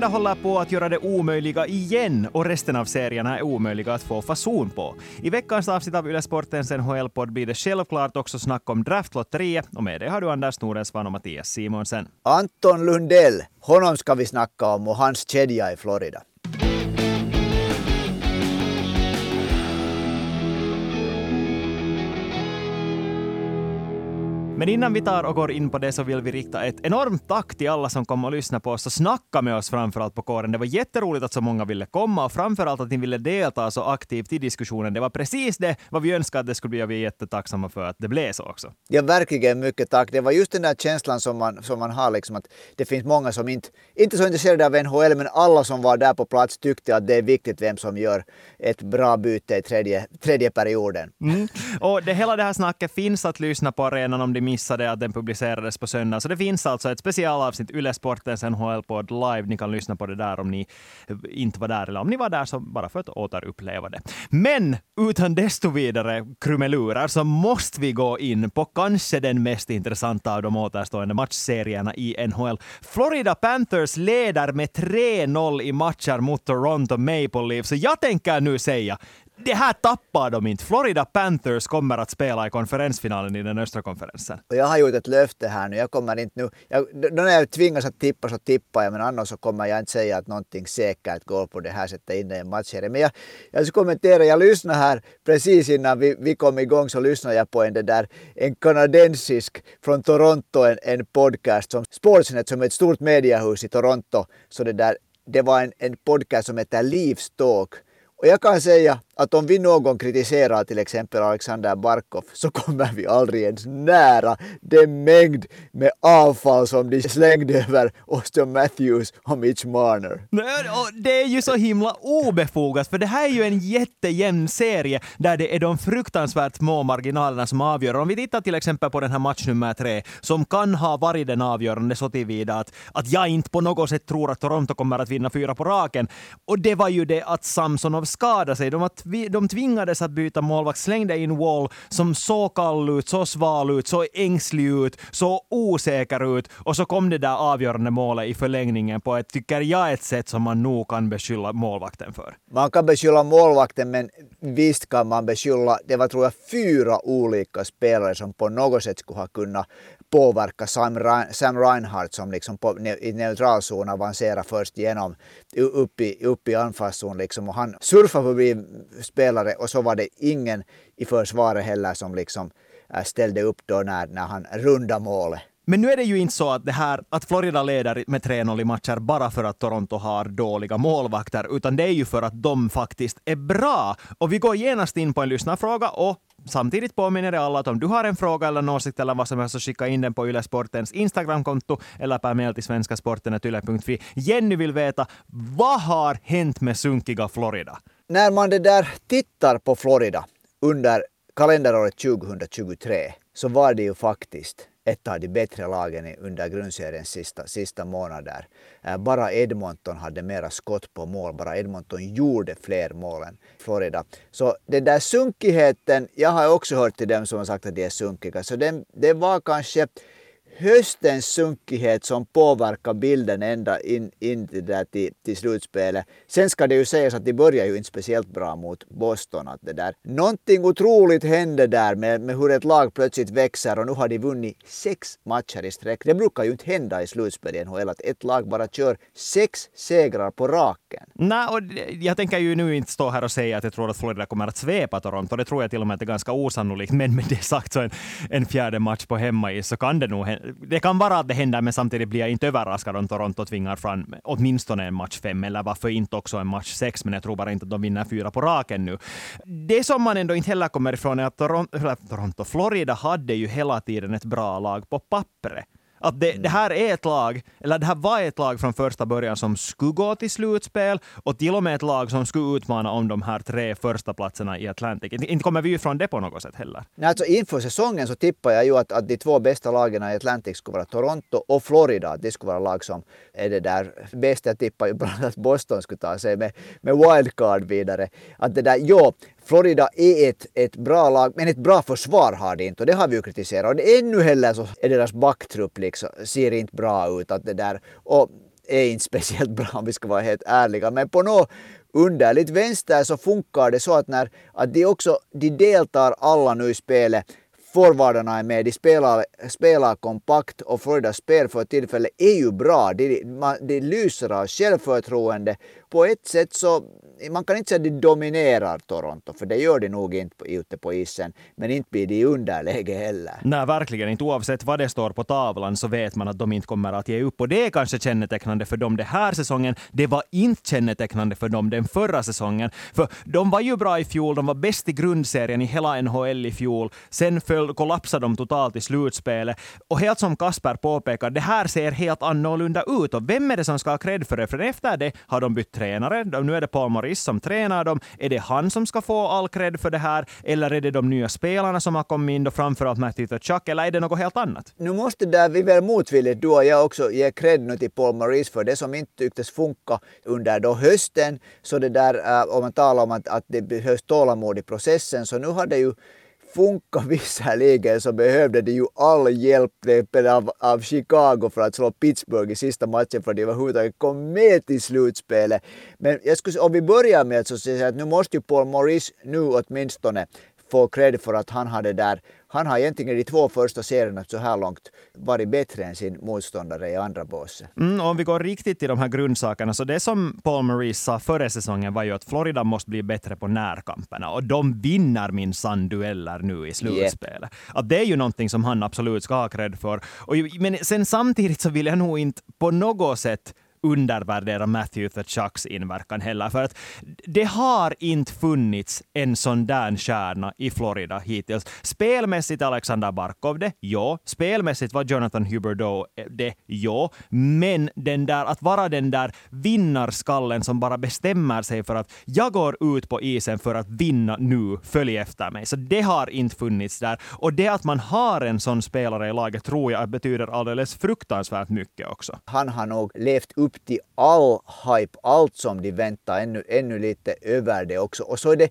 Florida håller på att göra det omöjliga igen och resten av serierna är omöjliga att få fason på. I veckans avsnitt av Yle Sportens NHL-podd blir det självklart också snack om draftlotteriet och med det har du Anders Nordensvan och Mattias Simonsen. Anton Lundell, honom ska vi snacka om och hans kedja i Florida. Men innan vi tar och går in på det så vill vi rikta ett enormt tack till alla som kom och lyssnade på oss och snacka med oss framförallt på kåren. Det var jätteroligt att så många ville komma och framförallt att ni ville delta så aktivt i diskussionen. Det var precis det vad vi önskade att det skulle bli och vi är jättetacksamma för att det blev så också. Ja, verkligen mycket tack. Det var just den där känslan som man, som man har, liksom att det finns många som inte, inte så intresserade av NHL, men alla som var där på plats tyckte att det är viktigt vem som gör ett bra byte i tredje, tredje perioden. Mm. Och det, hela det här snacket finns att lyssna på arenan om de missade att den publicerades på söndag. Så det finns alltså ett specialavsnitt, Yle Sportens NHL-podd live. Ni kan lyssna på det där om ni inte var där, eller om ni var där så bara för att återuppleva det. Men utan desto vidare krumelurer så måste vi gå in på kanske den mest intressanta av de återstående matchserierna i NHL. Florida Panthers leder med 3-0 i matcher mot Toronto Maple Leafs. Så jag tänker nu säga, det här tappar de inte. Florida Panthers kommer att spela i konferensfinalen i den östra konferensen. Och jag har gjort ett löfte här nu. Jag kommer inte nu... Jag, när jag tvingas att tippa så tippar jag, men annars så kommer jag inte säga att någonting säkert går på det här sättet innan i en matchserie. Men jag, jag ska kommentera, jag lyssnade här precis innan vi, vi kom igång så lyssnade jag på en, det där, en kanadensisk från Toronto, en, en podcast som Sportsnet som är ett stort mediehus i Toronto. Så det där, det var en, en podcast som heter Livstalk. Talk och jag kan säga att om vi någon kritiserar till exempel Alexander Barkov så kommer vi aldrig ens nära den mängd med avfall som de slängde över Austin Matthews och Mitch Marner. Det är ju så himla obefogat, för det här är ju en jättejämn serie där det är de fruktansvärt små marginalerna som avgör. Om vi tittar till exempel på den här match nummer tre, som kan ha varit den avgörande så tillvida att, att jag inte på något sätt tror att Toronto kommer att vinna fyra på raken. Och det var ju det att Samsonov skadade sig. De, var de tvingades att byta målvakt, slängde in Wall som såg kall ut, så sval ut, så ängslig ut, så osäker ut och så kom det där avgörande målet i förlängningen på ett, tycker jag, ett sätt som man nog kan beskylla målvakten för. Man kan beskylla målvakten, men visst kan man beskylla, det var tror jag fyra olika spelare som på något sätt skulle ha kunnat påverka Sam, Sam Reinhardt som liksom på, i neutralzon avancerar först igenom upp i, upp i anfallszon liksom och han surfar förbi spelare och så var det ingen i försvaret heller som liksom äh, ställde upp då när, när han rundade målet. Men nu är det ju inte så att, det här, att Florida leder med 3-0 i matcher bara för att Toronto har dåliga målvakter, utan det är ju för att de faktiskt är bra. Och vi går genast in på en lyssnarfråga och samtidigt påminner jag alla att om du har en fråga eller en åsikt eller vad som helst så skicka in den på Yle Sportens Instagramkonto eller per mail till svenskasporten.yle.fi. Jenny vill veta, vad har hänt med sunkiga Florida? När man det där tittar på Florida under kalenderåret 2023 så var det ju faktiskt ett av de bättre lagen under grundseriens sista, sista månader. Eh, bara Edmonton hade mera skott på mål, bara Edmonton gjorde fler mål än Florida. Så den där sunkigheten, jag har också hört till dem som har sagt att de är sunkiga, så det, det var kanske höstens sunkighet som påverkar bilden ända in, in till, där till, till slutspelet. Sen ska det ju sägas att de börjar ju inte speciellt bra mot Boston. Att det där. Någonting otroligt hände där med, med hur ett lag plötsligt växer och nu har de vunnit sex matcher i sträck. Det brukar ju inte hända i slutspel i NHL att ett lag bara kör sex segrar på raken. Nej, och jag tänker ju nu inte stå här och säga att jag tror att Florida kommer att svepa Toronto. Det tror jag till och med att det är ganska osannolikt. Men med det sagt så en, en fjärde match på hemmais så kan det nog hända det kan vara att det händer, men samtidigt blir jag inte överraskad om Toronto tvingar fram åtminstone en match fem, eller varför inte också en match sex, men jag tror bara inte att de vinner fyra på raken nu. Det som man ändå inte heller kommer ifrån är att Toronto, Toronto Florida hade ju hela tiden ett bra lag på pappret. Att det, det, här är ett lag, eller det här var ett lag från första början som skulle gå till slutspel och till och med ett lag som skulle utmana om de här tre första platserna i Atlantic. Inte kommer vi ju från det på något sätt heller. Nej, alltså inför säsongen så tippade jag ju att, att de två bästa lagen i Atlantic skulle vara Toronto och Florida. Det skulle vara lag som är det där bästa. Jag tippade ju bland att Boston skulle ta sig med, med wildcard vidare. Att det där, jo, Florida är ett, ett bra lag, men ett bra försvar har de inte och det har vi ju kritiserat. Och det ännu heller så är deras backtrupp liksom, ser inte bra ut. Att det där, och är inte speciellt bra om vi ska vara helt ärliga. Men på något underligt vänster så funkar det så att när att de också de deltar alla nu i spelet forwardarna är med, de spelar, spelar kompakt och Floridas spel för tillfället är ju bra. De, de, de lyser av självförtroende. På ett sätt så man kan inte säga att de dominerar Toronto, för det gör de nog inte ute på isen. Men inte blir de i underläge heller. Nej, verkligen inte. Oavsett vad det står på tavlan så vet man att de inte kommer att ge upp. Och det är kanske kännetecknande för dem den här säsongen. Det var inte kännetecknande för dem den förra säsongen. För de var ju bra i fjol, de var bäst i grundserien i hela NHL i fjol. Sen föll, kollapsade de totalt i slutspelet. Och helt som Kasper påpekar, det här ser helt annorlunda ut. Och vem är det som ska ha cred för det? För efter det har de bytt tränare. Nu är det Paul Maurice som tränar dem. Är det han som ska få all cred för det här? Eller är det de nya spelarna som har kommit in, då framförallt Matthew Chuck, eller är det något helt annat? Nu måste där vi väl motvilligt, du och jag också, ge cred nu till Paul Maurice för det som inte tycktes funka under då hösten. Så det där, äh, om man talar om att, att det behövs tålamod i processen, så nu har det ju funkar visserligen så behövde de ju all hjälp av, av Chicago för att slå Pittsburgh i sista matchen för att de överhuvudtaget kom med till slutspelet. Men jag skulle, om vi börjar med att säga att nu måste ju Paul Maurice nu åtminstone få cred för att han hade där han har egentligen de två första serierna så här långt varit bättre än sin motståndare i andra båset. Mm, om vi går riktigt till de här grundsakerna, så det som Paul Maurice sa före säsongen var ju att Florida måste bli bättre på närkamperna och de vinner minsann dueller nu i slutspelet. Yep. Att det är ju någonting som han absolut ska ha cred för. Och, men sen samtidigt så vill jag nog inte på något sätt undervärdera Matthew Thatchucks inverkan heller. För att det har inte funnits en sån där stjärna i Florida hittills. Spelmässigt Alexander Barkov det, ja. Spelmässigt var Jonathan Huberdeau eh, det, ja. Men den där, att vara den där vinnarskallen som bara bestämmer sig för att jag går ut på isen för att vinna nu, följ efter mig. Så det har inte funnits där. Och det att man har en sån spelare i laget tror jag betyder alldeles fruktansvärt mycket också. Han har nog levt upp upp till all hype, allt som de väntar, ännu, ännu lite över det också. Och så är det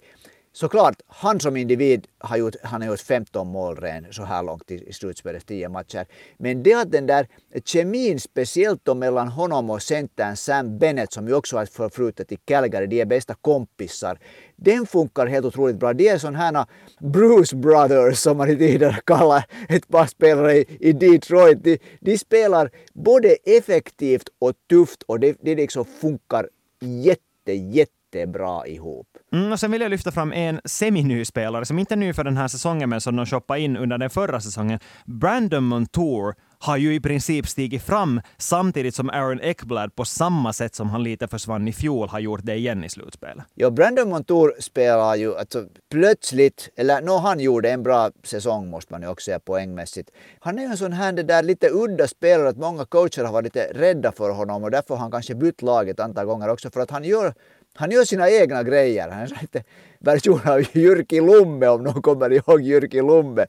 såklart, han som individ har gjort, han har gjort 15 mål redan så här långt i, i slutspelet, 10 matcher. Men det att den där kemin, speciellt då mellan honom och centern Sam Bennett som ju också har ett förflutet i Calgary, de är bästa kompisar. Den funkar helt otroligt bra. De är sådana här Bruce Brothers som man i tider kallar ett par spelare i, i Detroit. De, de, spelar både effektivt och tufft och det, det liksom funkar jätte, jättebra ihop. Mm, och sen vill jag lyfta fram en semi-ny spelare som inte är ny för den här säsongen, men som de shoppade in under den förra säsongen. Brandon Montour har ju i princip stigit fram samtidigt som Aaron Ekblad på samma sätt som han lite försvann i fjol har gjort det igen i slutspelet. Ja, Brandon Montour spelar ju alltså plötsligt, eller no, han gjorde en bra säsong måste man ju också säga poängmässigt. Han är ju en sån här det där lite udda spelare att många coacher har varit lite rädda för honom och därför har han kanske bytt lag ett antal gånger också för att han gör han gör sina egna grejer. Han är lite version av Jyrki Lumme om någon kommer ihåg Jyrki Lumme.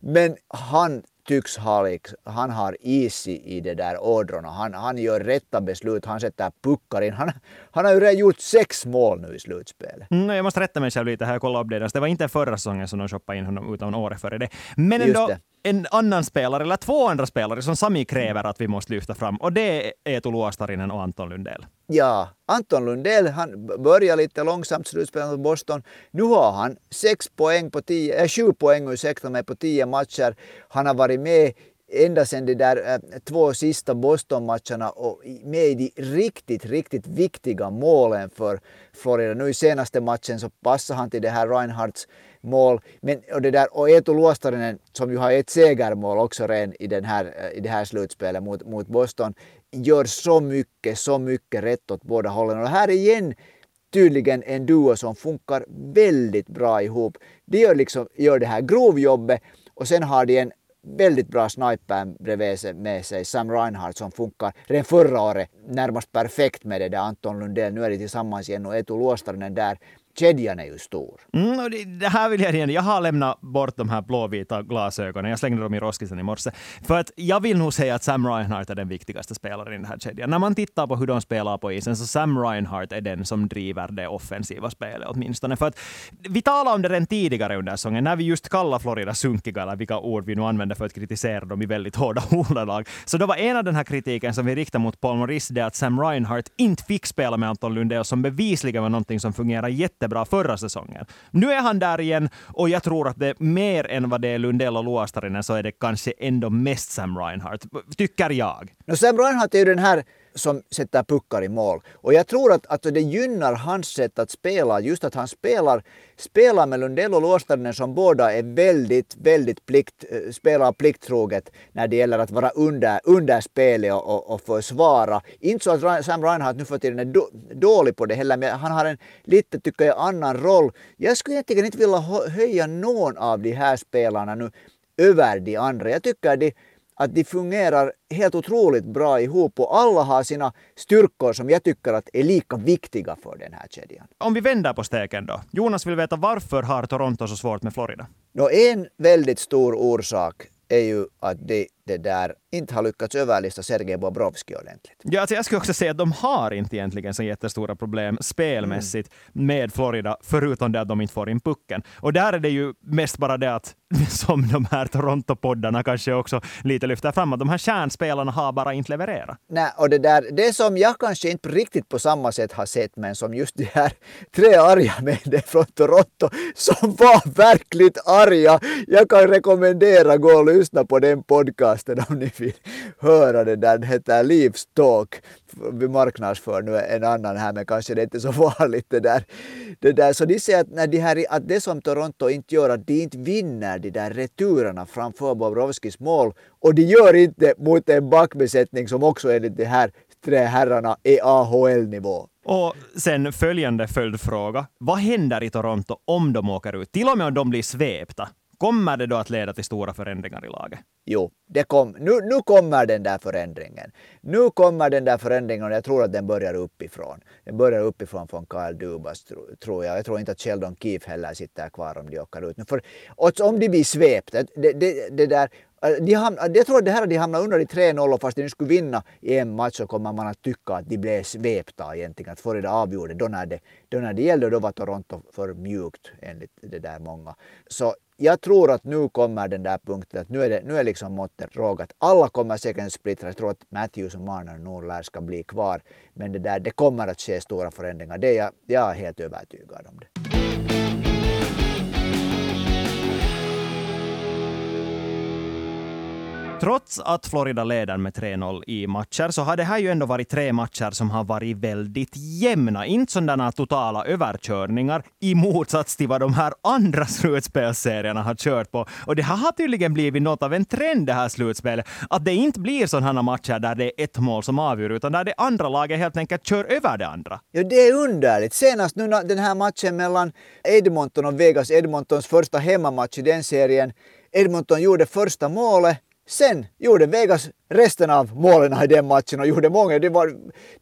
Men han tycks ha, han har is i, det där ådrorna. Han, han gör rätta beslut, han sätter puckar in. Han, han har ju redan gjort sex mål nu i slutspelet. Mm, jag måste rätta mig själv lite här, jag kollade upp det. Det var inte förra säsongen som de shoppade in honom, utan året före det. Men ändå, en annan spelare, eller två andra spelare, som Sami kräver att vi måste lyfta fram. Och det är Eetu Luostarinen och Anton Lundell. Ja, Anton Lundell, han börjar lite långsamt slutspelet mot Boston. Nu har han sex poäng på tio, äh, sju poäng ursäkta mig, på tio matcher. Han har varit med ända sedan de där äh, två sista Boston-matcherna och med i de riktigt, riktigt viktiga målen för Florida. Nu i senaste matchen så passade han till det här Reinhardts mål. Men, och, det där, och Eetu Luostarinen som ju har ett segermål också redan i, den här, eh, i det här slutspelet mot, mot Boston gör så mycket, så mycket rätt åt båda hållen. Och här igen tydligen en duo som funkar väldigt bra ihop. De gör, liksom, gör det här grovjobbet och sen har de en väldigt bra sniper bredvid sig med sig, Sam Reinhardt som funkar redan förra året närmast perfekt med det där Anton Lundell. Nu är de tillsammans igen och Etu Luostarinen där kedjan är ju stor. Mm, och det, det, här vill jag igen. Jag har lämnat bort de här blåvita glasögonen. Jag slängde dem i roskisen i morse. För att jag vill nog säga att Sam Reinhardt är den viktigaste spelaren i den här kedjan. När man tittar på hur de spelar på isen så Sam Reinhardt är den som driver det offensiva spelet åtminstone. För att vi talade om det redan tidigare under säsongen när vi just kallade Florida sunkiga, eller vilka ord vi nu använder för att kritisera dem i väldigt hårda ordalag. Så då var en av den här kritiken som vi riktade mot Paul Maurice det att Sam Reinhardt inte fick spela med Anton Lundell som bevisligen var någonting som fungerar jätte jättebra förra säsongen. Nu är han där igen och jag tror att det mer än vad det är Lundell och Luostarinen så är det kanske ändå mest Sam Reinhardt, tycker jag. No, Sam Reinhardt är ju den här som sätter puckar i mål. Och jag tror att, att det gynnar hans sätt att spela, just att han spelar, spelar med Lundell och Luostarinen som båda är väldigt, väldigt plikt, eh, spelar plikttroget när det gäller att vara under, under spelet och, och, och försvara. Inte så att Sam Reinhardt nu för tiden är då, dålig på det heller, men han har en lite, tycker jag, annan roll. Jag skulle egentligen inte vilja höja någon av de här spelarna nu över de andra. Jag tycker de att de fungerar helt otroligt bra ihop och alla har sina styrkor som jag tycker att är lika viktiga för den här kedjan. Om vi vänder på steken då. Jonas vill veta varför har Toronto så svårt med Florida? Nå, en väldigt stor orsak är ju att de det där inte har lyckats överlista Sergej Bobrovski ordentligt. Ja, alltså jag skulle också säga att de har inte egentligen så jättestora problem spelmässigt mm. med Florida, förutom det att de inte får in pucken. Och där är det ju mest bara det att, som de här Toronto-poddarna kanske också lite lyfter fram, att de här kärnspelarna har bara inte levererat. Nej, och det där, det som jag kanske inte riktigt på samma sätt har sett, men som just de här tre arga männen från Toronto, som var verkligt arga. Jag kan rekommendera gå och lyssna på den podcasten podcasten om ni vill höra det där. Den heter Livstalk. Vi marknadsför nu en annan här men kanske det är inte så farligt det där. Det där. Så de säger att, när de här, att det som Toronto inte gör, att de inte vinner de där returerna framför Bobrovskis mål och de gör inte mot en backbesättning som också enligt de här tre herrarna är AHL-nivå. Och sen följande följdfråga. Vad händer i Toronto om de åker ut? Till och med om de blir svepta. Kommer det då att leda till stora förändringar i laget? Jo, det kom, nu, nu kommer den där förändringen. Nu kommer den där förändringen och jag tror att den börjar uppifrån. Den börjar uppifrån från Kyle Dubas tror jag. Jag tror inte att Sheldon Keefe heller sitter kvar om de åker ut. För, om de blir svepta, det, det, det där äh, de ham, äh, jag tror att det här de hamnar under i 3-0 fast de skulle vinna i en match så kommer man att tycka att de blev svepta egentligen. Att Florida avgjorde då när det, då när det gällde då var Toronto för mjukt enligt det där många. Så jag tror att nu kommer den där punkten att nu är, det, nu är liksom måttet rågat. Alla kommer säkert splittra. Jag tror att Matthews och Marner nog lär ska bli kvar. Men det, där, det kommer att ske stora förändringar. Det är jag, jag är helt övertygad om det. Trots att Florida leder med 3-0 i matcher så har det här ju ändå varit tre matcher som har varit väldigt jämna. Inte sådana totala överkörningar i motsats till vad de här andra slutspelsserierna har kört på. Och det här har tydligen blivit något av en trend det här slutspelet. Att det inte blir sådana matcher där det är ett mål som avgör utan där det andra laget helt enkelt kör över det andra. Ja, det är underligt. Senast nu den här matchen mellan Edmonton och Vegas, Edmontons första hemmamatch i den serien. Edmonton gjorde första målet Sen gjorde Vegas resten av målen i den matchen och gjorde många. Det var,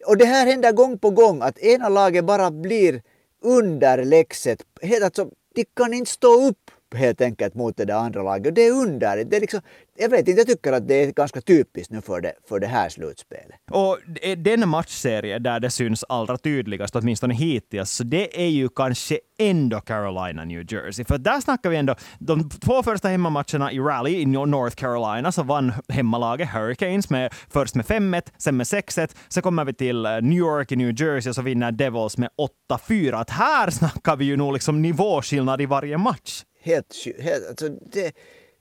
och det här händer gång på gång att ena laget bara blir underlägset. Alltså, de kan inte stå upp helt enkelt mot det där andra laget. Det är underligt. Det är liksom, jag vet inte, jag tycker att det är ganska typiskt nu för det, för det här slutspelet. Och den matchserie där det syns allra tydligast, åtminstone hittills, så det är ju kanske ändå Carolina, New Jersey. För där snackar vi ändå, de två första hemmamatcherna i Rally i North Carolina så vann hemmalaget Hurricanes med, först med 5-1, sen med 6-1. Sen kommer vi till eh, New York i New Jersey och så vinner Devils med 8-4. Att här snackar vi ju nog liksom nivåskillnad i varje match. Helt, helt alltså det,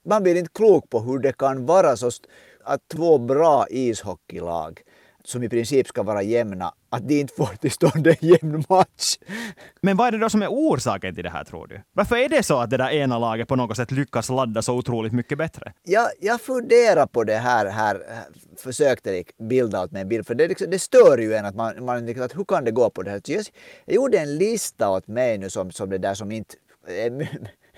man blir inte klok på hur det kan vara så att två bra ishockeylag som i princip ska vara jämna, att de inte får till stånd en jämn match. Men vad är det då som är orsaken till det här tror du? Varför är det så att det där ena laget på något sätt lyckas ladda så otroligt mycket bättre? Jag, jag funderar på det här, här försökte bilda åt mig en bild, för det, liksom, det stör ju en att man, man liksom, att hur kan det gå på det här? Jag, jag gjorde en lista åt mig nu som, som det där som inte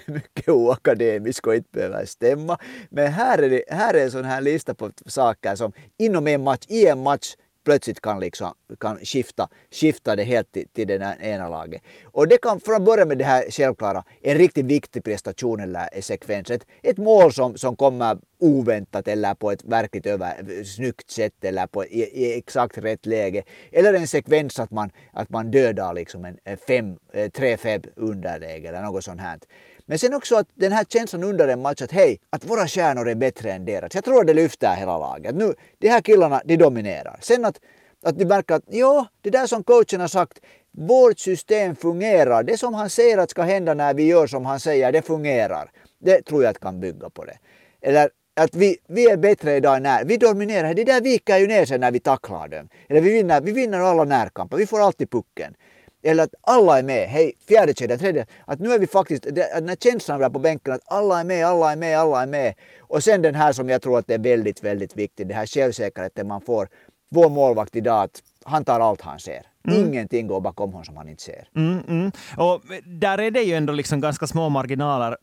mycket oakademisk och inte behöver stämma. Men här är, det, här är en sån här lista på saker som inom en match, i en match plötsligt kan, liksom, kan skifta, skifta det helt till, till det ena laget. Och det kan, från att börja med det här självklara, en riktigt viktig prestation eller sekvens. Ett, ett mål som, som kommer oväntat eller på ett verkligt över, snyggt sätt eller på, i, i exakt rätt läge. Eller en sekvens att man, att man dödar liksom en fem, eh, tre fem underläge eller något sånt här. Men sen också att den här känslan under en match att hej, att våra stjärnor är bättre än deras. Jag tror att det lyfter hela laget. Nu, de här killarna, de dominerar. Sen att, att de märker att ja, det där som coachen har sagt, vårt system fungerar. Det som han säger att ska hända när vi gör som han säger, det fungerar. Det tror jag att kan bygga på det. Eller att vi, vi är bättre idag när vi dominerar. Det där viker ju ner sig när vi tacklar dem. Eller vi vinner, vi vinner alla närkamper, vi får alltid pucken. Eller att alla är med, hej, fjärde kedjan, tredje, att nu är vi faktiskt, den här känslan där på bänken att alla är med, alla är med, alla är med. Och sen den här som jag tror att är väldigt, väldigt viktig, det här självsäkerheten man får. Vår målvakt idag, att han tar allt han ser. Mm. Ingenting går bakom honom som han inte ser. Mm, mm. Och där är det ju ändå liksom ganska små marginaler,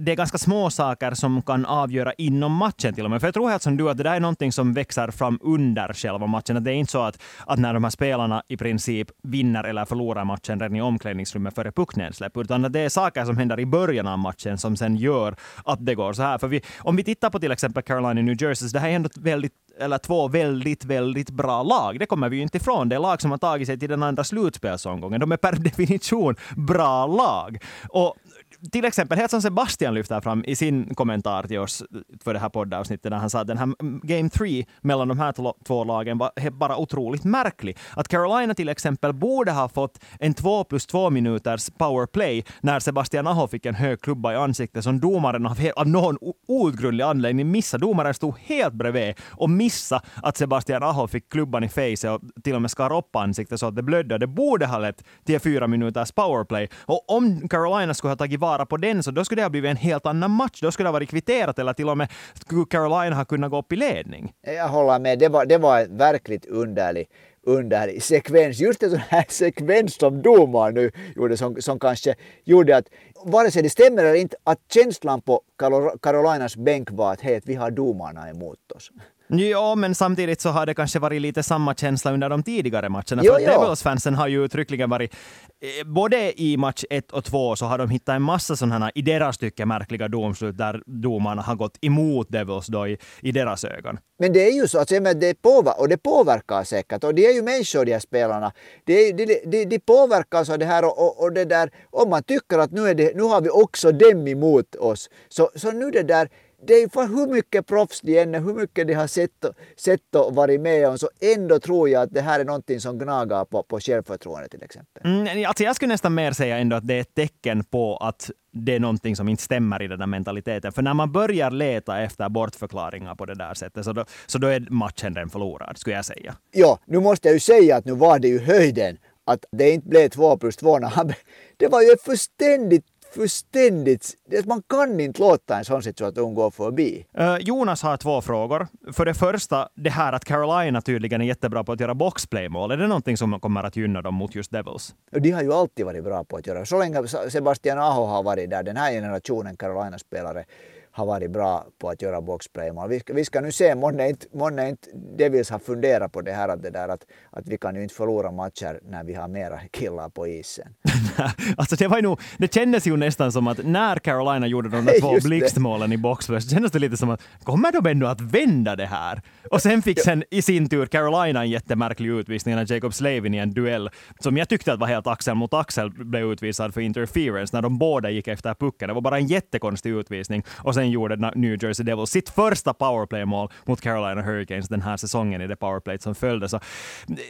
det är ganska små saker som kan avgöra inom matchen till och med. För jag tror helt som du att det där är någonting som växer fram under själva matchen. Att det är inte så att, att när de här spelarna i princip vinner eller förlorar matchen redan i omklädningsrummet före pucknedsläpp, utan att det är saker som händer i början av matchen som sen gör att det går så här. För vi, om vi tittar på till exempel Carolina New Jersey, så det här är ändå väldigt eller två väldigt, väldigt bra lag. Det kommer vi ju inte ifrån. Det är lag som har tagit sig till den andra slutspelsomgången. De är per definition bra lag. Och till exempel, helt som Sebastian lyfter fram i sin kommentar till oss för det här poddavsnittet, när han sa att den här Game 3 mellan de här två lagen var bara otroligt märklig. Att Carolina till exempel borde ha fått en 2 plus 2 minuters powerplay när Sebastian Aho fick en hög klubba i ansiktet som domaren av någon outgrundlig anledning missade. Domaren stod helt bredvid och missade att Sebastian Aho fick klubban i face och till och med skar upp ansiktet så att det blödde. Det borde ha lett till fyra minuters powerplay. Och om Carolina skulle ha tagit vara på den, så då skulle det ha blivit en helt annan match. Då skulle det ha varit kvitterat eller till och med skulle Carolina ha kunnat gå upp i ledning. Jag håller med. Det var, det var en verkligt underlig underlig sekvens. Just en sån här sekvens som domaren nu gjorde som, som kanske gjorde att, vare sig det stämmer eller inte, att känslan på Carolinas bänk var att hej, vi har domarna emot oss. Ja, men samtidigt så har det kanske varit lite samma känsla under de tidigare matcherna. Jo, för Devils-fansen har ju uttryckligen varit, eh, både i match 1 och 2 så har de hittat en massa sådana i deras tycke märkliga domslut där domarna har gått emot Devils då i, i deras ögon. Men det är ju så, att det påver och det påverkar säkert. Och det är ju människor de här spelarna. De, de, de, de påverkas av det här och, och, och, det där. Om man tycker att nu, är det, nu har vi också dem emot oss. Så, så nu det där det är för hur mycket proffs de än är, hur mycket de har sett, sett och varit med om, så ändå tror jag att det här är någonting som gnagar på, på självförtroende till exempel. Mm, alltså jag skulle nästan mer säga ändå att det är ett tecken på att det är någonting som inte stämmer i den där mentaliteten. För när man börjar leta efter bortförklaringar på det där sättet, så då, så då är matchen den förlorad, skulle jag säga. Ja, nu måste jag ju säga att nu var det ju höjden att det inte blev två plus två. Det var ju ett fullständigt fullständigt... Man kan inte låta en sån situation gå förbi. Uh, Jonas har två frågor. För det första, det här att Carolina tydligen är jättebra på att göra boxplaymål. Är det någonting som kommer att gynna dem mot just Devils? De har ju alltid varit bra på att göra. Så länge Sebastian Aho har varit där, den här generationen Carolina-spelare, har varit bra på att göra boxplaymål. Vi, vi ska nu se, månne inte, månne inte Devils har funderat på det här att, det där, att, att vi kan ju inte förlora matcher när vi har mera killar på isen. alltså det, var nog, det kändes ju nästan som att när Carolina gjorde de där två blixtmålen i boxplay så kändes det lite som att kommer de ändå att vända det här? Och sen fick sen i sin tur Carolina en jättemärklig utvisning när Jacob Slavin i en duell som jag tyckte att var helt axel mot axel blev utvisad för interference när de båda gick efter pucken. Det var bara en jättekonstig utvisning. Och sen gjorde New Jersey Devils sitt första powerplay-mål mot Carolina Hurricanes den här säsongen i det powerplay som följde. Så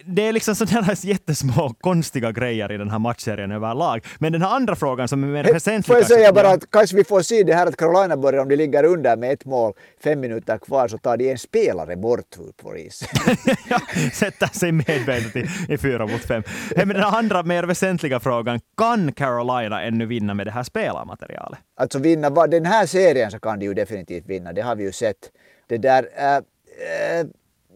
det är liksom sådana jättesmå konstiga grejer i den här matchserien överlag. Men den här andra frågan som är mer väsentlig... Får jag säga bara att kanske vi får se det här att Carolina börjar, om de ligger under med ett mål, fem minuter kvar, så tar de en spelare bort på isen. ja, sätter sig medvetet i, i fyra mot fem. Men den andra mer väsentliga frågan, kan Carolina ännu vinna med det här spelarmaterialet? Alltså vinna den här serien så kan de ju definitivt vinna, det har vi ju sett. Det där, äh, äh,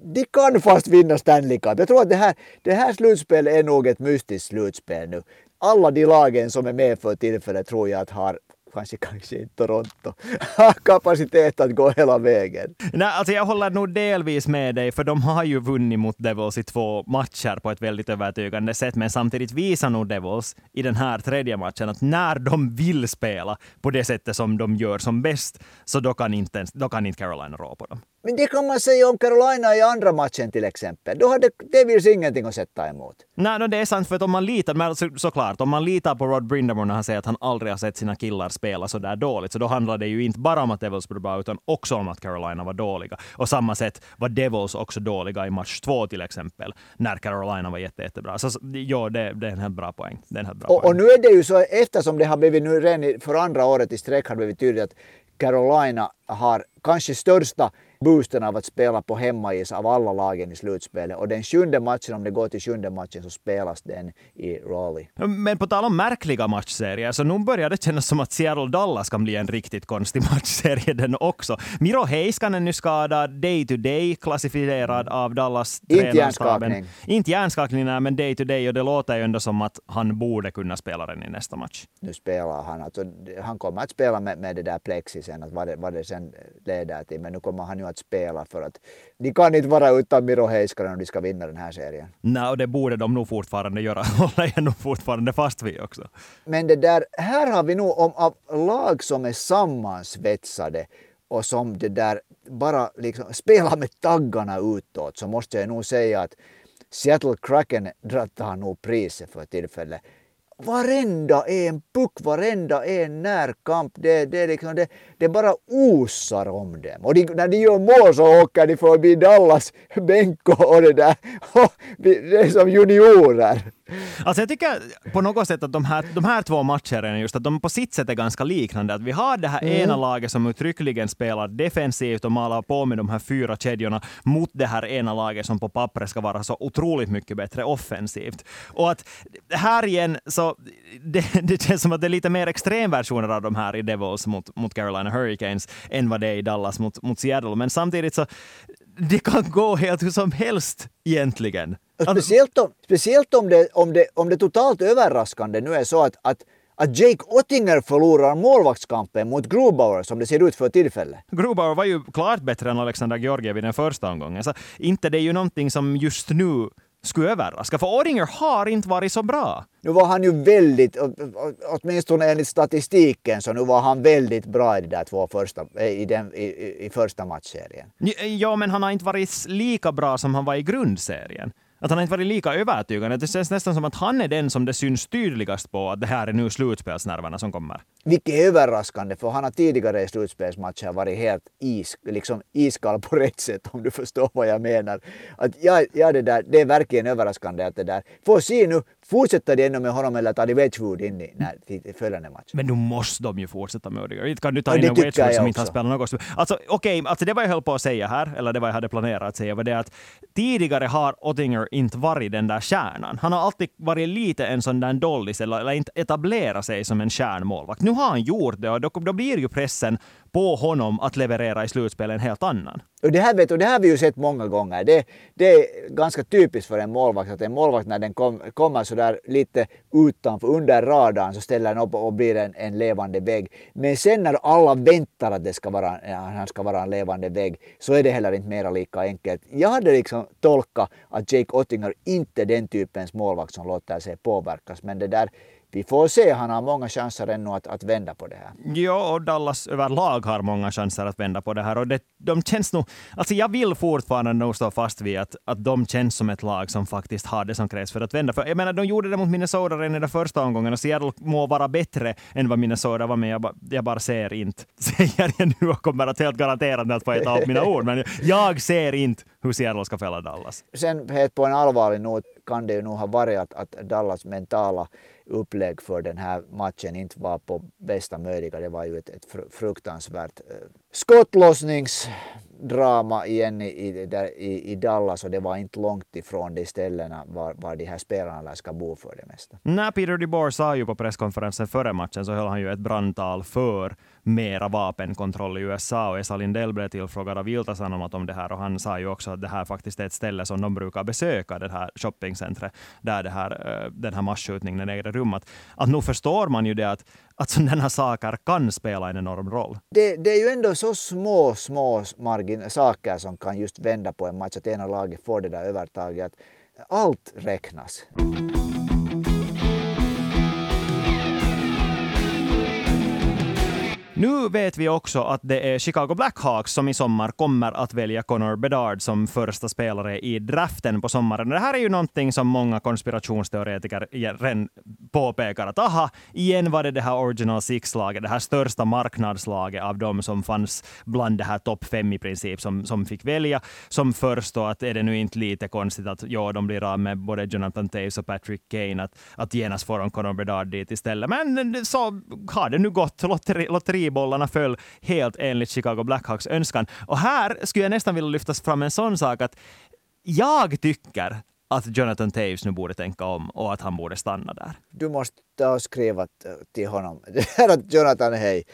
de kan fast vinna Stanley Cup. Jag tror att det här, det här slutspelet är nog ett mystiskt slutspel nu. Alla de lagen som är med för tillfället tror jag att har kanske, kanske inte Toronto har kapacitet att gå hela vägen. Nej, alltså jag håller nog delvis med dig, för de har ju vunnit mot Devils i två matcher på ett väldigt övertygande sätt, men samtidigt visar nog Devils i den här tredje matchen att när de vill spela på det sättet som de gör som bäst, så då kan inte, då kan inte Carolina rå på dem. Men det kan man säga om Carolina i andra matchen till exempel. Då hade Devils ingenting att sätta emot. Nej, no, det är sant, för att om man litar, men så, såklart, om man litar på Rod Brindamore när han säger att han aldrig har sett sina killar spela så där dåligt, så då handlar det ju inte bara om att Devils var bra, utan också om att Carolina var dåliga. Och samma sätt var Devils också dåliga i match två till exempel, när Carolina var jätte, jättebra. Så ja, det, det är en helt bra poäng. Det är en helt bra och, poäng. och nu är det ju så, eftersom det har blivit nu redan för andra året i sträck har det blivit tydligt att Carolina har kanske största boosten av att spela på hemmais av alla lagen i slutspelet. Och den sjunde matchen, om det går till sjunde matchen, så spelas den i Raleigh. Men på tal om märkliga matchserier, så nu börjar det kännas som att Seattle-Dallas kan bli en riktigt konstig matchserie den också. Miro Heiskanen nu skadad, day to day klassificerad av Dallas Inte hjärnskakning. Inte hjärnskakning, men day to day. Och det låter ju ändå som att han borde kunna spela den i nästa match. Nu spelar han. Alltså, han kommer att spela med, med det där plexisen, att vad det, vad det sen leder till. Men nu kommer han ju att spela för att de kan inte vara utan Miro Heiskanen om de ska vinna den här serien. Nej, och det borde de nog fortfarande göra. håller jag nog fortfarande fast vid också. Men det där, här har vi nog om av lag som är sammansvetsade och som det där bara liksom spelar med taggarna utåt så måste jag nog säga att Seattle Kraken tar nog priset för tillfället varenda en puck, varenda en närkamp, det, det, liksom, det, det bara osar om dem. Och de, när de gör mål så åker de förbi Dallas bänk och det där. det är som juniorer. Alltså jag tycker på något sätt att de här, de här två matcherna just att de på sitt sätt är ganska liknande. Att vi har det här mm. ena laget som uttryckligen spelar defensivt och malar på med de här fyra kedjorna mot det här ena laget som på pappret ska vara så otroligt mycket bättre offensivt. Och att här igen så det, det känns som att det är lite mer extremversioner av de här i Devils mot, mot Carolina Hurricanes än vad det är i Dallas mot, mot Seattle. Men samtidigt så det kan gå helt hur som helst egentligen. Speciellt om, speciellt om, det, om, det, om det totalt överraskande nu är så att, att att Jake Ottinger förlorar målvaktskampen mot Grubauer som det ser ut för tillfället. Grubauer var ju klart bättre än Alexander Georgiev i den första omgången, så inte det är ju någonting som just nu skulle överraska, för Odinger har inte varit så bra. Nu var han ju väldigt, åtminstone enligt statistiken, så nu var han väldigt bra i de där två första, i, den, i, i första matchserien. Ja, men han har inte varit lika bra som han var i grundserien. Att han inte varit lika övertygande. Det känns nästan som att han är den som det syns tydligast på att det här är nu slutspelsnerverna som kommer. Vilket är överraskande, för han har tidigare i slutspelsmatcher varit helt is, liksom iskall på rätt sätt, om du förstår vad jag menar. Att ja, ja, det, där, det är verkligen överraskande att det där... Får se nu, fortsätter de ännu med honom eller tar de Wedgwood in i när, till följande match? Men nu måste de ju fortsätta med Odegaard. Inte kan du ta in en Wedgwood som inte har spelat något. Alltså okej, okay, alltså det var jag höll på att säga här, eller det var jag hade planerat att säga, var det att tidigare har Ottinger inte varit den där kärnan. Han har alltid varit lite en sån där dollis, eller, eller inte etablerat sig som en kärnmålvakt. Nu har han gjort det och då, då blir ju pressen på honom att leverera i slutspelet en helt annan. Och det, här vet, och det här har vi ju sett många gånger. Det, det är ganska typiskt för en målvakt att en målvakt när den kom, kommer sådär lite utanför, under radarn, så ställer den upp och blir en, en levande vägg. Men sen när alla väntar att det ska vara, eh, han ska vara en levande vägg så är det heller inte mera lika enkelt. Jag hade liksom tolkat att Jake Ottinger inte är den typens målvakt som låter sig påverkas. Men det där vi får se, han har många chanser ännu att, att vända på det här. Ja, och Dallas överlag har många chanser att vända på det här. Och det, de känns nog, alltså jag vill fortfarande nog stå fast vid att, att de känns som ett lag som faktiskt har det som krävs för att vända. För jag menar, de gjorde det mot Minnesota redan i den första omgången och Seattle må vara bättre än vad Minnesota var, men jag, ba, jag bara ser inte, säger jag nu och kommer att helt garanterat att få äta upp mina ord, men jag ser inte hur Seattle ska fälla Dallas. Sen helt på en allvarlig not kan det ju nog ha varit att, att Dallas mentala upplägg för den här matchen inte var på bästa möjliga. Det var ju ett, ett fruktansvärt eh, skottlossningsdrama igen i, i, i, Dallas och det var inte långt ifrån de ställena var, var de här spelarna ska bo för det mesta. När Peter DeBoer sa ju på presskonferensen före matchen så höll han ju ett brandtal för mera vapenkontroll i USA och Esa Lindell blev tillfrågad av Jiltasanomat om det här och han sa ju också att det här faktiskt är ett ställe som de brukar besöka, det här shoppingcentret där det här, eh, den här masskjutningen ägde rum. Att, att nu förstår man ju det att, att sådana saker kan spela en enorm roll. Det, det är ju ändå så små, små margin saker som kan just vända på en match, att ena laget får det där övertaget. Allt räknas. Nu vet vi också att det är Chicago Blackhawks som i sommar kommer att välja Connor Bedard som första spelare i draften på sommaren. Det här är ju någonting som många konspirationsteoretiker redan påpekar att aha, igen var det det här Original Six-laget, det här största marknadslaget av de som fanns bland det här topp fem i princip som, som fick välja som först. Och att är det nu inte lite konstigt att ja, de blir av med både Jonathan Taves och Patrick Kane, att, att genast får de Connor Bedard dit istället. Men så har det nu gått. Lotteri, lotteri bollarna föll helt enligt Chicago Blackhawks önskan. Och här skulle jag nästan vilja lyfta fram en sån sak att jag tycker att Jonathan Taves nu borde tänka om och att han borde stanna där. Du måste ta och skriva till honom. att Jonathan, hej,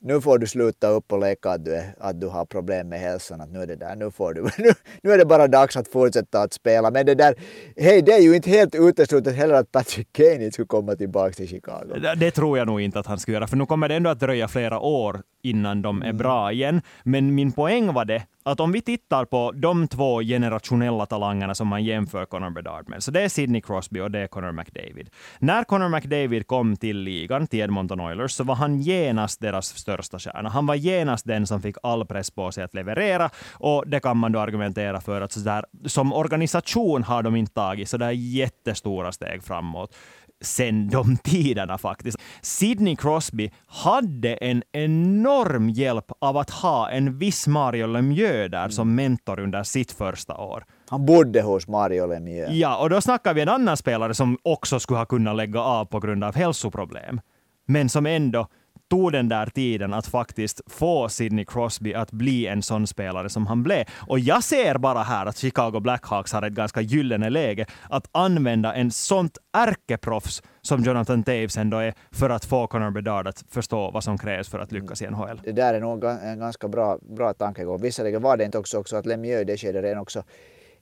nu får du sluta upp och leka att du, är, att du har problem med hälsan. Att nu är det där, nu får du, nu, nu är det bara dags att fortsätta att spela. Men det där, hej, det är ju inte helt uteslutet heller att Patrick Kane skulle komma tillbaka till Chicago. Det, det, tror jag nog inte att han skulle göra, för nu kommer det ändå att dröja flera år innan de är mm. bra igen. Men min poäng var det att om vi tittar på de två generationella talangerna som man jämför Connor Bedard med, så det är Sidney Crosby och det är Connor McDavid. När Connor McDavid kom till ligan, till Edmonton Oilers, så var han genast deras största stjärna. Han var genast den som fick all press på sig att leverera och det kan man då argumentera för att så där, som organisation har de inte tagit så där jättestora steg framåt sen de tiderna faktiskt. Sidney Crosby hade en enorm hjälp av att ha en viss Mario Lemieux där mm. som mentor under sitt första år. Han bodde hos Mario Lemieux. Ja, och då snackar vi en annan spelare som också skulle ha kunnat lägga av på grund av hälsoproblem. Men som ändå tog den där tiden att faktiskt få Sidney Crosby att bli en sån spelare som han blev. Och jag ser bara här att Chicago Blackhawks har ett ganska gyllene läge att använda en sånt ärkeproffs som Jonathan Taves ändå är för att få Connor Bedard att förstå vad som krävs för att lyckas i NHL. Det där är nog en ganska bra, bra tankegång. Visserligen var det inte också, också att Lemieux i det skedet redan också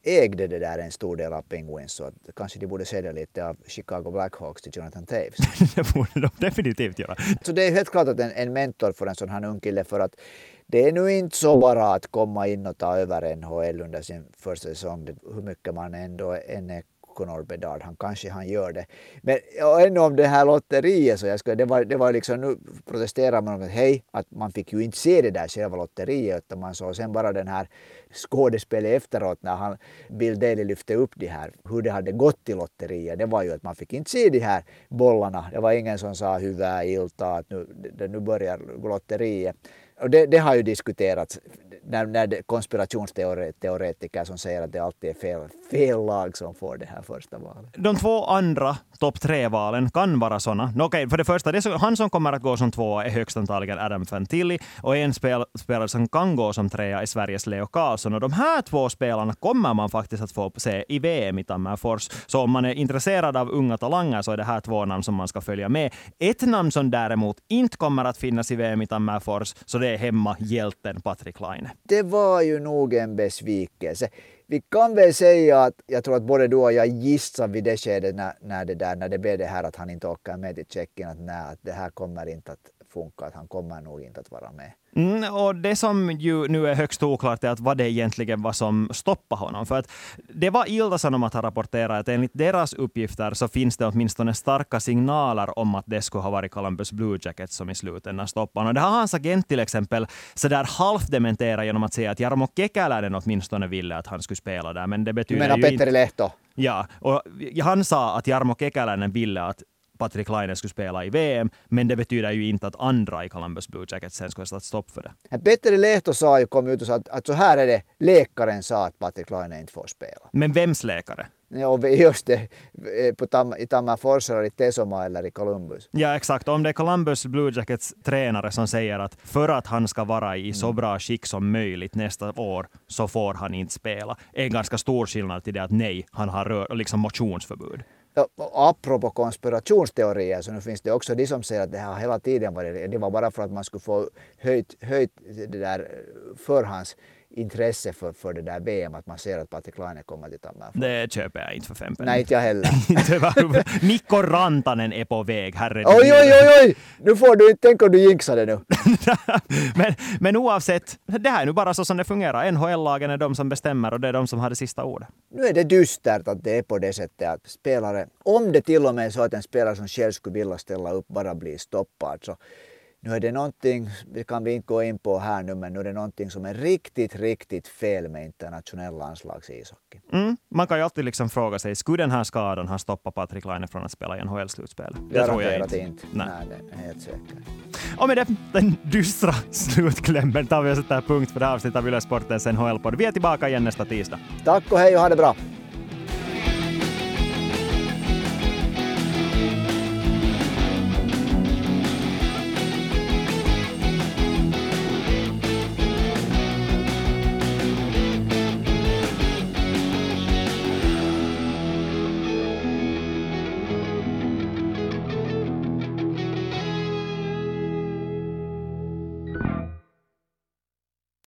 ägde det där en stor del av Penguins så att kanske de borde sälja lite av Chicago Blackhawks till Jonathan Taves. det borde de definitivt göra. Så det är helt klart att en, en mentor för en sån här ung kille för att det är nu inte så bara att komma in och ta över NHL under sin första säsong, hur mycket man ändå än är Conor Bedard. Han kanske han gör det. Men och ännu om det här lotteriet så jag ska, det var, det var liksom nu protesterar man att hej, att man fick ju inte se det där själva lotteriet utan man såg sen bara den här skådespelet efteråt när han, Bill Daley lyfte upp det här, hur det hade gått i lotteriet. Det var ju att man fick inte se de här bollarna. Det var ingen som sa hyvää ilta att nu, det, nu börjar lotteriet. Och det, det, har ju diskuterats när, när konspirationsteoretiker som säger att det alltid är fel, fel lag som får det här första valet. De två andra topp tre-valen kan vara sådana. No, okay, för det första, det så, han som kommer att gå som tvåa är högst antagligen Adam Fantilli och en spel, spelare som kan gå som trea är Sveriges Leo Karlsson. Och de här två spelarna kommer man faktiskt att få se i VM i Tammerfors. Så om man är intresserad av unga talanger så är det här två namn som man ska följa med. Ett namn som däremot inte kommer att finnas i VM i Tammerfors, så det hemma-hjälten Patrik Laine. Det var ju nog en besvikelse vi kan väl säga att jag tror att både du och jag gissade vid det skedet när, när, det, där, när det blev det här att han inte åker med till Tjeckien att nej, att det här kommer inte att funka, att han kommer nog inte att vara med. Mm, och det som ju nu är högst oklart är att vad det egentligen var som stoppade honom. För att det var Ilta Sanomat har rapporterat att enligt deras uppgifter så finns det åtminstone starka signaler om att det skulle ha varit Columbus Blue Jackets som i slutändan stoppade honom. Det har hans agent till exempel sådär halvt dementerat genom att säga att Jarmo Kekäläinen åtminstone ville att han skulle spela där. Men det betyder du menar ju Petteri Lehto? Ja, och han sa att Jarmo Kekäläinen ville att Patrik Laine skulle spela i VM, men det betyder ju inte att andra i Columbus Blue Jackets sen skulle ha satt stopp för det. Petteri Lehto sa ju, kom ut och sa att, att så här är det, läkaren sa att Patrik Laine inte får spela. Men vems läkare? Ja, just det, eh, på tam, i Tammerfors eller i Tesoma eller i Columbus. Ja, exakt. Om det är Columbus Blue Jackets tränare som säger att för att han ska vara i så bra skick som möjligt nästa år så får han inte spela. En ganska stor skillnad till det att nej, han har rör, liksom motionsförbud apropå konspirationsteorier så nu finns det också de som säger att det har hela tiden varit det var bara för att man skulle få höjt, höjt det där eh, förhands intresse för, för det där VM att man ser att Patrik Laine kommer till Tammerfors. Det köper jag inte för fem Nej, inte jag heller. Mikko Rantanen är på väg, herre. Oj, oj, oj, oj! Nu får du inte tänka om du jinxar det nu. men, men oavsett, det här är nu bara så som det fungerar. NHL-lagen är de som bestämmer och det är de som har det sista ordet. Nu är det dystert att det är på det sättet att spelare, om det till och med är så att en spelare som själv skulle vilja ställa upp bara blir stoppad så nu är det någonting, det kan vi inte gå in på här nu, men nu är det någonting som är riktigt, riktigt fel med internationell landslagsishockey. Mm, man kan ju alltid liksom fråga sig, skulle den här skadan ha stoppat Patrik Laine från att spela i NHL-slutspel? Det tror jag inte. inte. Nej. Nej, det är helt säkert. Och med det, den dystra slutklämmen tar vi och sätter punkt för det här avsnittet av Yle Sportens NHL-podd. Vi är tillbaka igen nästa tisdag. Tack och hej och ha det bra!